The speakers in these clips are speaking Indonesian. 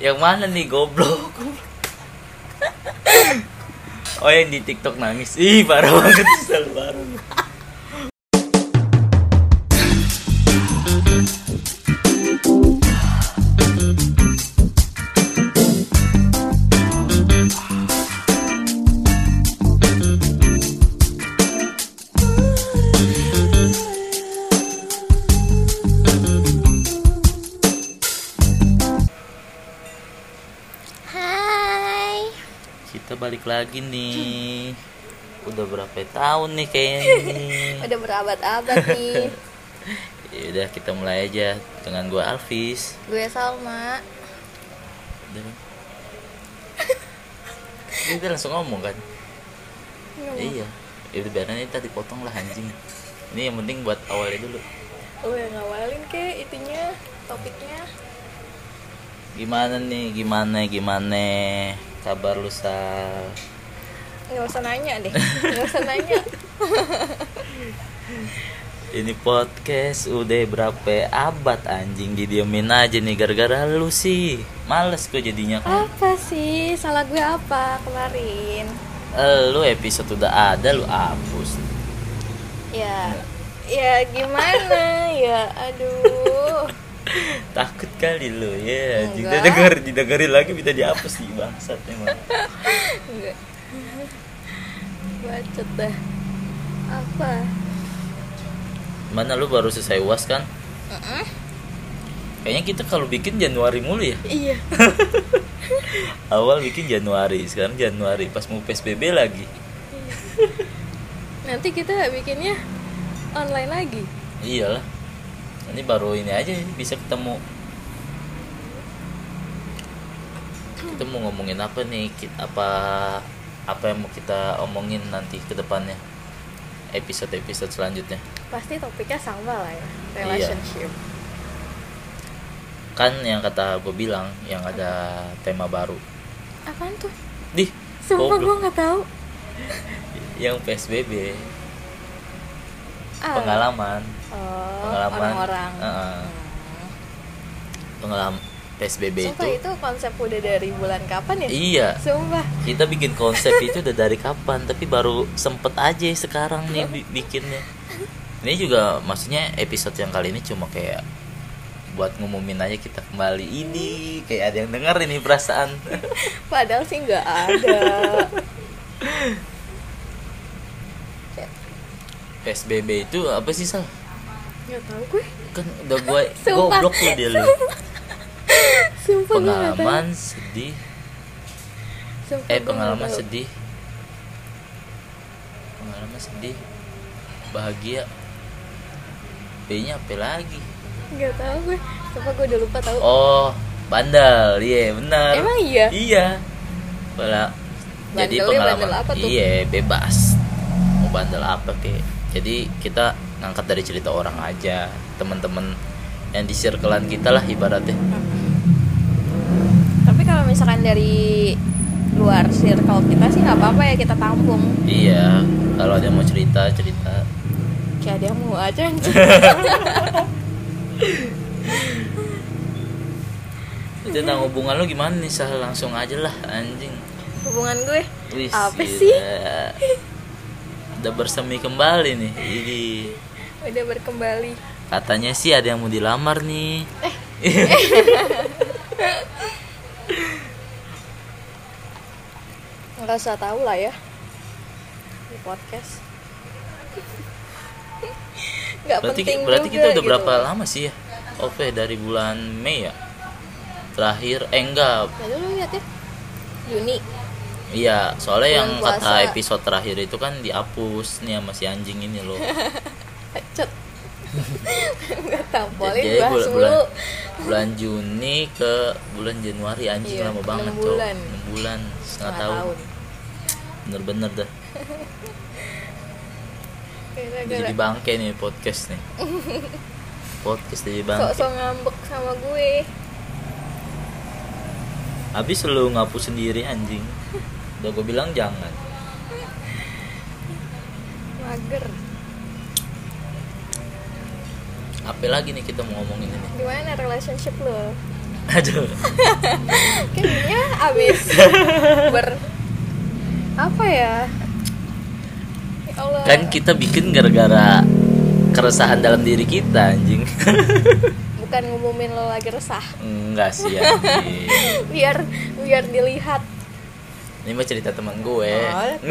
Yang mana nih goblok? Oh yang di TikTok nangis. Ih parah banget selalu parah. Balik lagi nih. Udah berapa tahun nih kayaknya nih. Udah berabad-abad nih. Ya udah kita mulai aja dengan gua Alvis. Gue Salma. Udah. Kita langsung ngomong kan? Iya. Ya udah biarin tadi potong lah anjing. Ini yang penting buat awalnya dulu. Oh yang ngawalin ke itunya topiknya. Gimana nih? Gimana? Gimana? Kabar lu Sal? Nggak usah nanya deh. Nggak usah nanya. Ini podcast udah berapa abad anjing didiemin aja nih gara-gara lu sih. Males gue jadinya kan. Apa sih? Salah gue apa kemarin? Eh, Lu episode udah ada lu hapus. Ya. Ya gimana ya? Aduh. Takut kali lu ya. Anjing Enggak. Udah denger didengerin lagi bisa dihapus sih bangsat emang. Enggak. Bacot dah. Apa? Mana lu baru selesai UAS kan? Kayaknya kita kalau bikin Januari mulu ya. Iya. Awal bikin Januari, sekarang Januari pas mau PSBB lagi. Nanti kita bikinnya online lagi. Iyalah. Ini baru ini aja bisa ketemu. Kita mau ngomongin apa nih? Ki- Apa apa yang mau kita omongin nanti ke depannya? Episode-episode selanjutnya. Pasti topiknya sama lah ya. Iya. Relationship. Kan yang kata gue bilang yang ada tema baru. Apaan tuh? Dih, Sumpah gue nggak tahu. yang PSBB, Ah. pengalaman, Oh, pengalaman orang-orang. Heeh. Hmm. pengalaman PSBB Sumpah itu. itu konsep udah dari bulan kapan ya? Iya, Sumpah. kita bikin konsep itu udah dari kapan tapi baru sempet aja sekarang nih bi- bikinnya ini juga maksudnya episode yang kali ini cuma kayak buat ngumumin aja kita kembali ini kayak ada yang denger ini perasaan Padahal sih nggak ada. PSBB itu apa sih sal Nggak tahu gue. kan udah gue goblok lu dia lu Sumpah pengalaman sedih Sumpah eh pengalaman sedih pengalaman sedih bahagia B nya apa lagi Nggak tahu gue. Sumpah gue udah lupa tahu. Oh, bandel, iya benar. Emang iya? Iya. Bala. Jadi Bandelnya pengalaman. bandel apa tuh? Iya, bebas. Mau bandel apa kek. Jadi kita ngangkat dari cerita orang aja, teman-teman yang di circlean kita lah ibaratnya. Tapi kalau misalkan dari luar circle kita sih nggak apa-apa ya kita tampung. Iya, kalau ada yang mau cerita, cerita. Kayak ada yang mau aja anjing. Itu tentang hubungan lu gimana nih? Sah langsung aja lah anjing. Hubungan gue Wih, apa gila. sih? Udah bersemi kembali nih. Ini Udah berkembali. katanya sih ada yang mau dilamar nih. Nggak usah tahu lah ya di podcast. Nggak berarti penting berarti juga kita udah gitu. berapa lama sih ya OV dari bulan Mei ya terakhir eh enggak Ya lu lihat ya. Juni. Iya soalnya yang Bulan kata puasa. episode terakhir itu kan dihapus nih sama si anjing ini loh Cet. Nggak tampolin Jadi bahas bulan, bulan, bulan Juni ke bulan Januari anjing Iya, lama banget Cok. bulan. Bulan setengah tahun tahun. bener-bener dah jadi bangke nih podcast nih podcast jadi bangke sok-sok ngambek sama gue. habis lu ngapus sendiri anjing udah gue bilang jangan. Mager. apa lagi nih kita mau ngomongin ini? Gimana relationship lo? aduh. Abis ber apa ya? Ya Allah. Kan kita bikin gara-gara keresahan dalam diri kita anjing. Bukan ngumumin lo lagi resah. Enggak sih anjing. Biar biar dilihat ini mah cerita teman gue. Oh,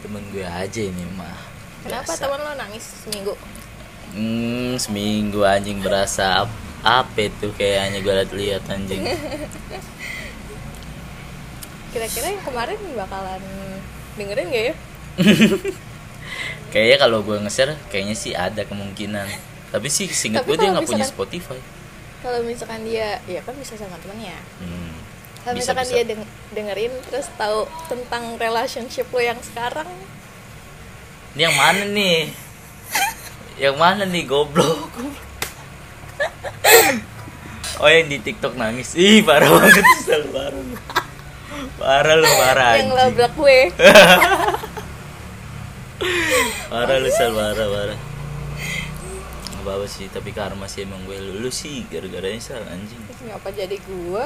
temen gue aja ini mah. Kenapa Biasa. teman lo nangis seminggu? Hmm, seminggu anjing berasa ap- apa itu kayaknya gue lihat anjing. Kira-kira yang kemarin bakalan dengerin gak ya? Kayaknya kalau gue nge-share kayaknya sih ada kemungkinan. Tapi sih singkat gue dia nggak punya Spotify kalau misalkan dia ya kan bisa sama temennya. Hmm, kalau bisa, misalkan bisa. dia deng- dengerin terus tahu tentang relationship lo yang sekarang. Ini yang mana nih? Yang mana nih goblok? Oh yang di TikTok nangis. Ih parah banget. Sel parah. Parah lu parah yang labrak gue. Parah lu sel parah parah nggak apa sih tapi karma sih emang gue lu, lu sih gara-garanya sel anjing. Ngapa jadi gue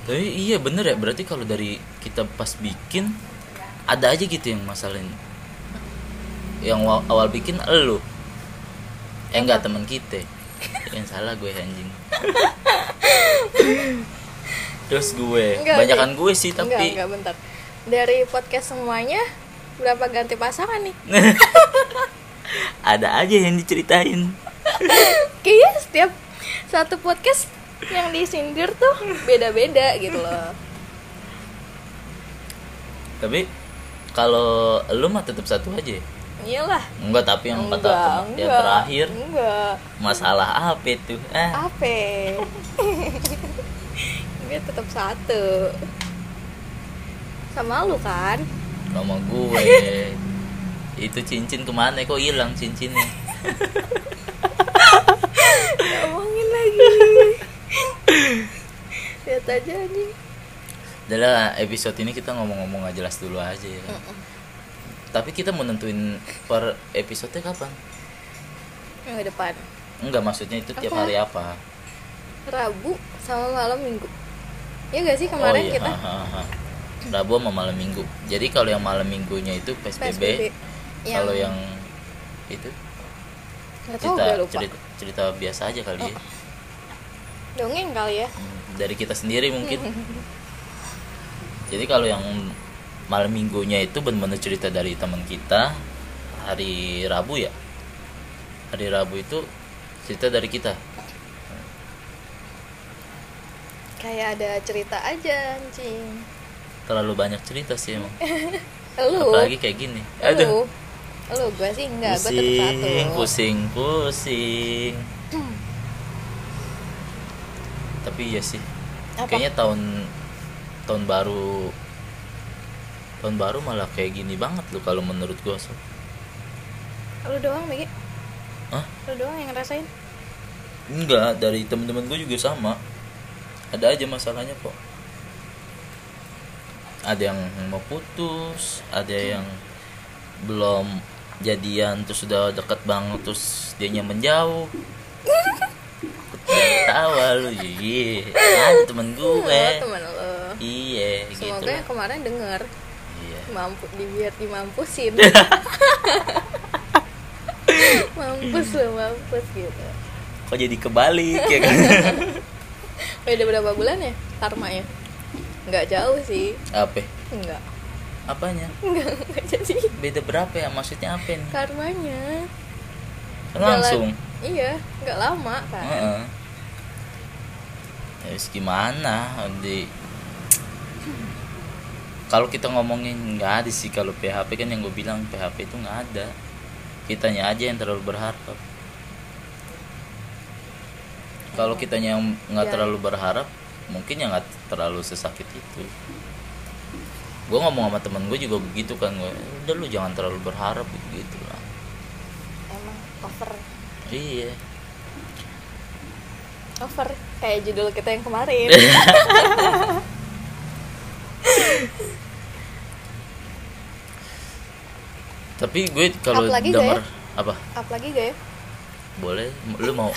tapi iya bener ya berarti kalau dari kita pas bikin ada aja gitu yang masalahin yang wa- awal bikin elu eh enggak teman kita. Yang salah gue anjing. Terus gue. Enggak, banyakan gue sih enggak tapi enggak bentar. Dari podcast semuanya berapa ganti pasangan nih ada aja yang diceritain. Kayaknya setiap satu podcast yang disindir tuh beda-beda gitu loh. Tapi kalau lu mah tetap satu aja. Ya? iyalah. Enggak tapi yang kata enggak teman- yang terakhir. Enggak. Masalah apa itu? Eh. Apa? Dia tetap satu. Sama lu kan? Sama gue itu cincin ke mana? Kok hilang cincinnya? Ngomongin lagi. Lihat aja nih adalah episode ini kita ngomong-ngomong gak jelas dulu aja ya. Tapi kita mau nentuin per episode kapan? Ke depan. Enggak maksudnya itu tiap Apa? hari apa? Rabu sama malam Minggu. Ya gak sih kemarin oh iya kita? ha, ha, ha. Rabu sama malam minggu. Jadi kalau yang malam minggunya itu PSBB, PSBB kalau yang itu? Tahu cerita lupa. cerita cerita biasa aja kali ya. Dongeng kali ya? Hmm, dari kita sendiri mungkin. Jadi kalau yang malam minggunya itu benar-benar cerita dari teman kita hari Rabu ya? Hari Rabu itu cerita dari kita. Kayak ada cerita aja anjing. Terlalu banyak cerita sih emang. Lu. Apalagi kayak gini. Lu. Aduh lu gue sih enggak gue tetap pusing satu pusing pusing tapi iya sih Apa? kayaknya tahun tahun baru tahun baru malah kayak gini banget loh kalau menurut gua so. lu doang Megi Hah? lu doang yang ngerasain Enggak, dari teman-teman gue juga sama. Ada aja masalahnya kok. Ada yang mau putus, ada yang belum jadian terus sudah deket banget terus dianya menjauh. Jangan tawa lu, iya. Ada temen gue. oh, teman lo Iya, gitu. semoga yang lah. kemarin denger Iya. mampu dibiar dimampusin mampus lo mampus gitu Kok jadi kebalik ya kan? beda berapa bulan ya karmanya nggak jauh sih apa? nggak Apanya? nggak nggak jadi Beda berapa ya? Maksudnya apa nih? karmanya Kan Langsung. Jalan- iya nggak lama kan Heeh. Ya wis gimana di kalau kita ngomongin nggak ada sih kalau PHP kan yang gue bilang PHP itu nggak ada kitanya aja yang terlalu berharap kalau kitanya yang nggak Ya. terlalu berharap mungkin ya nggak terlalu sesakit itu gue ngomong sama temen gue juga begitu kan gue udah lu jangan terlalu berharap gitu lah. Emang over iya. Over kayak judul kita yang kemarin. Tapi gue kalau denger ya? apa? Up lagi gak ya? Boleh lu mau?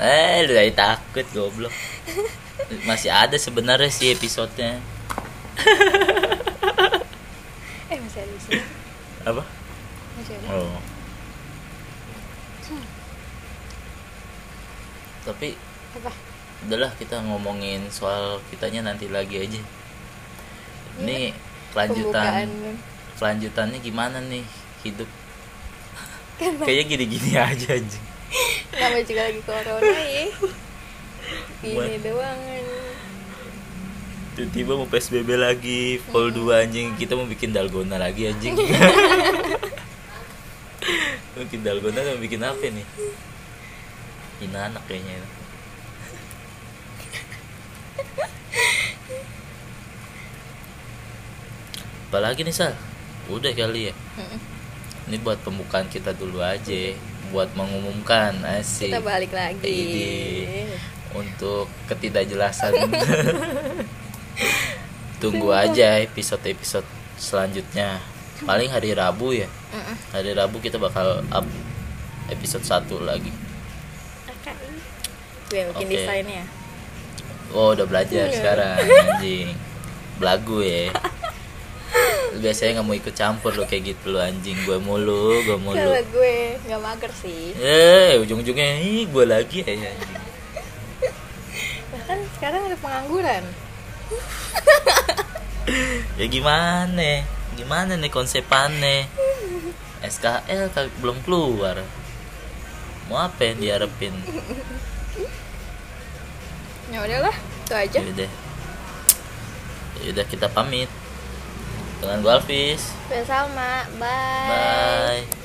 Eh lu dari takut goblok. Masih ada sebenarnya sih episodenya masih ada di sini. Apa? Masih ada oh. Tapi apa? udahlah kita ngomongin soal kitanya nanti lagi aja. Ini kelanjutan pembukaan kelanjutannya gimana nih hidup? Kayaknya gini-gini aja anjing. Namanya juga lagi corona ya? Gini Buat- doang tiba-tiba mau PSBB lagi full dua anjing. Kita mau bikin dalgona lagi anjing. Bikin dalgona mau bikin apa nih Hina anak kayaknya apalagi nih Sal? Udah kali ya. Ini buat pembukaan kita dulu aja buat mengumumkan asik. Kita balik lagi. Ini untuk ketidakjelasan tunggu aja episode-episode selanjutnya. Paling hari Rabu ya. Hari Rabu kita bakal up episode 1 lagi. Oke. gue bikin Oke. desainnya oh udah belajar Iya. sekarang anjing. Belagu ya. Biasanya nggak mau ikut campur lo kayak gitu lo anjing. Gue mulu gue mulu. kalau gue nggak mager sih. Eh ujung-ujungnya ih gue lagi ya anjing. Bahkan sekarang ada pengangguran ya gimana? Gimana nih konsepannya? SKL belum keluar. Mau apa yang diharapin? Ya udahlah itu aja. Ya udah. Ya udah kita pamit. Dengan gue Alvis. Gue Salma. Bye, bye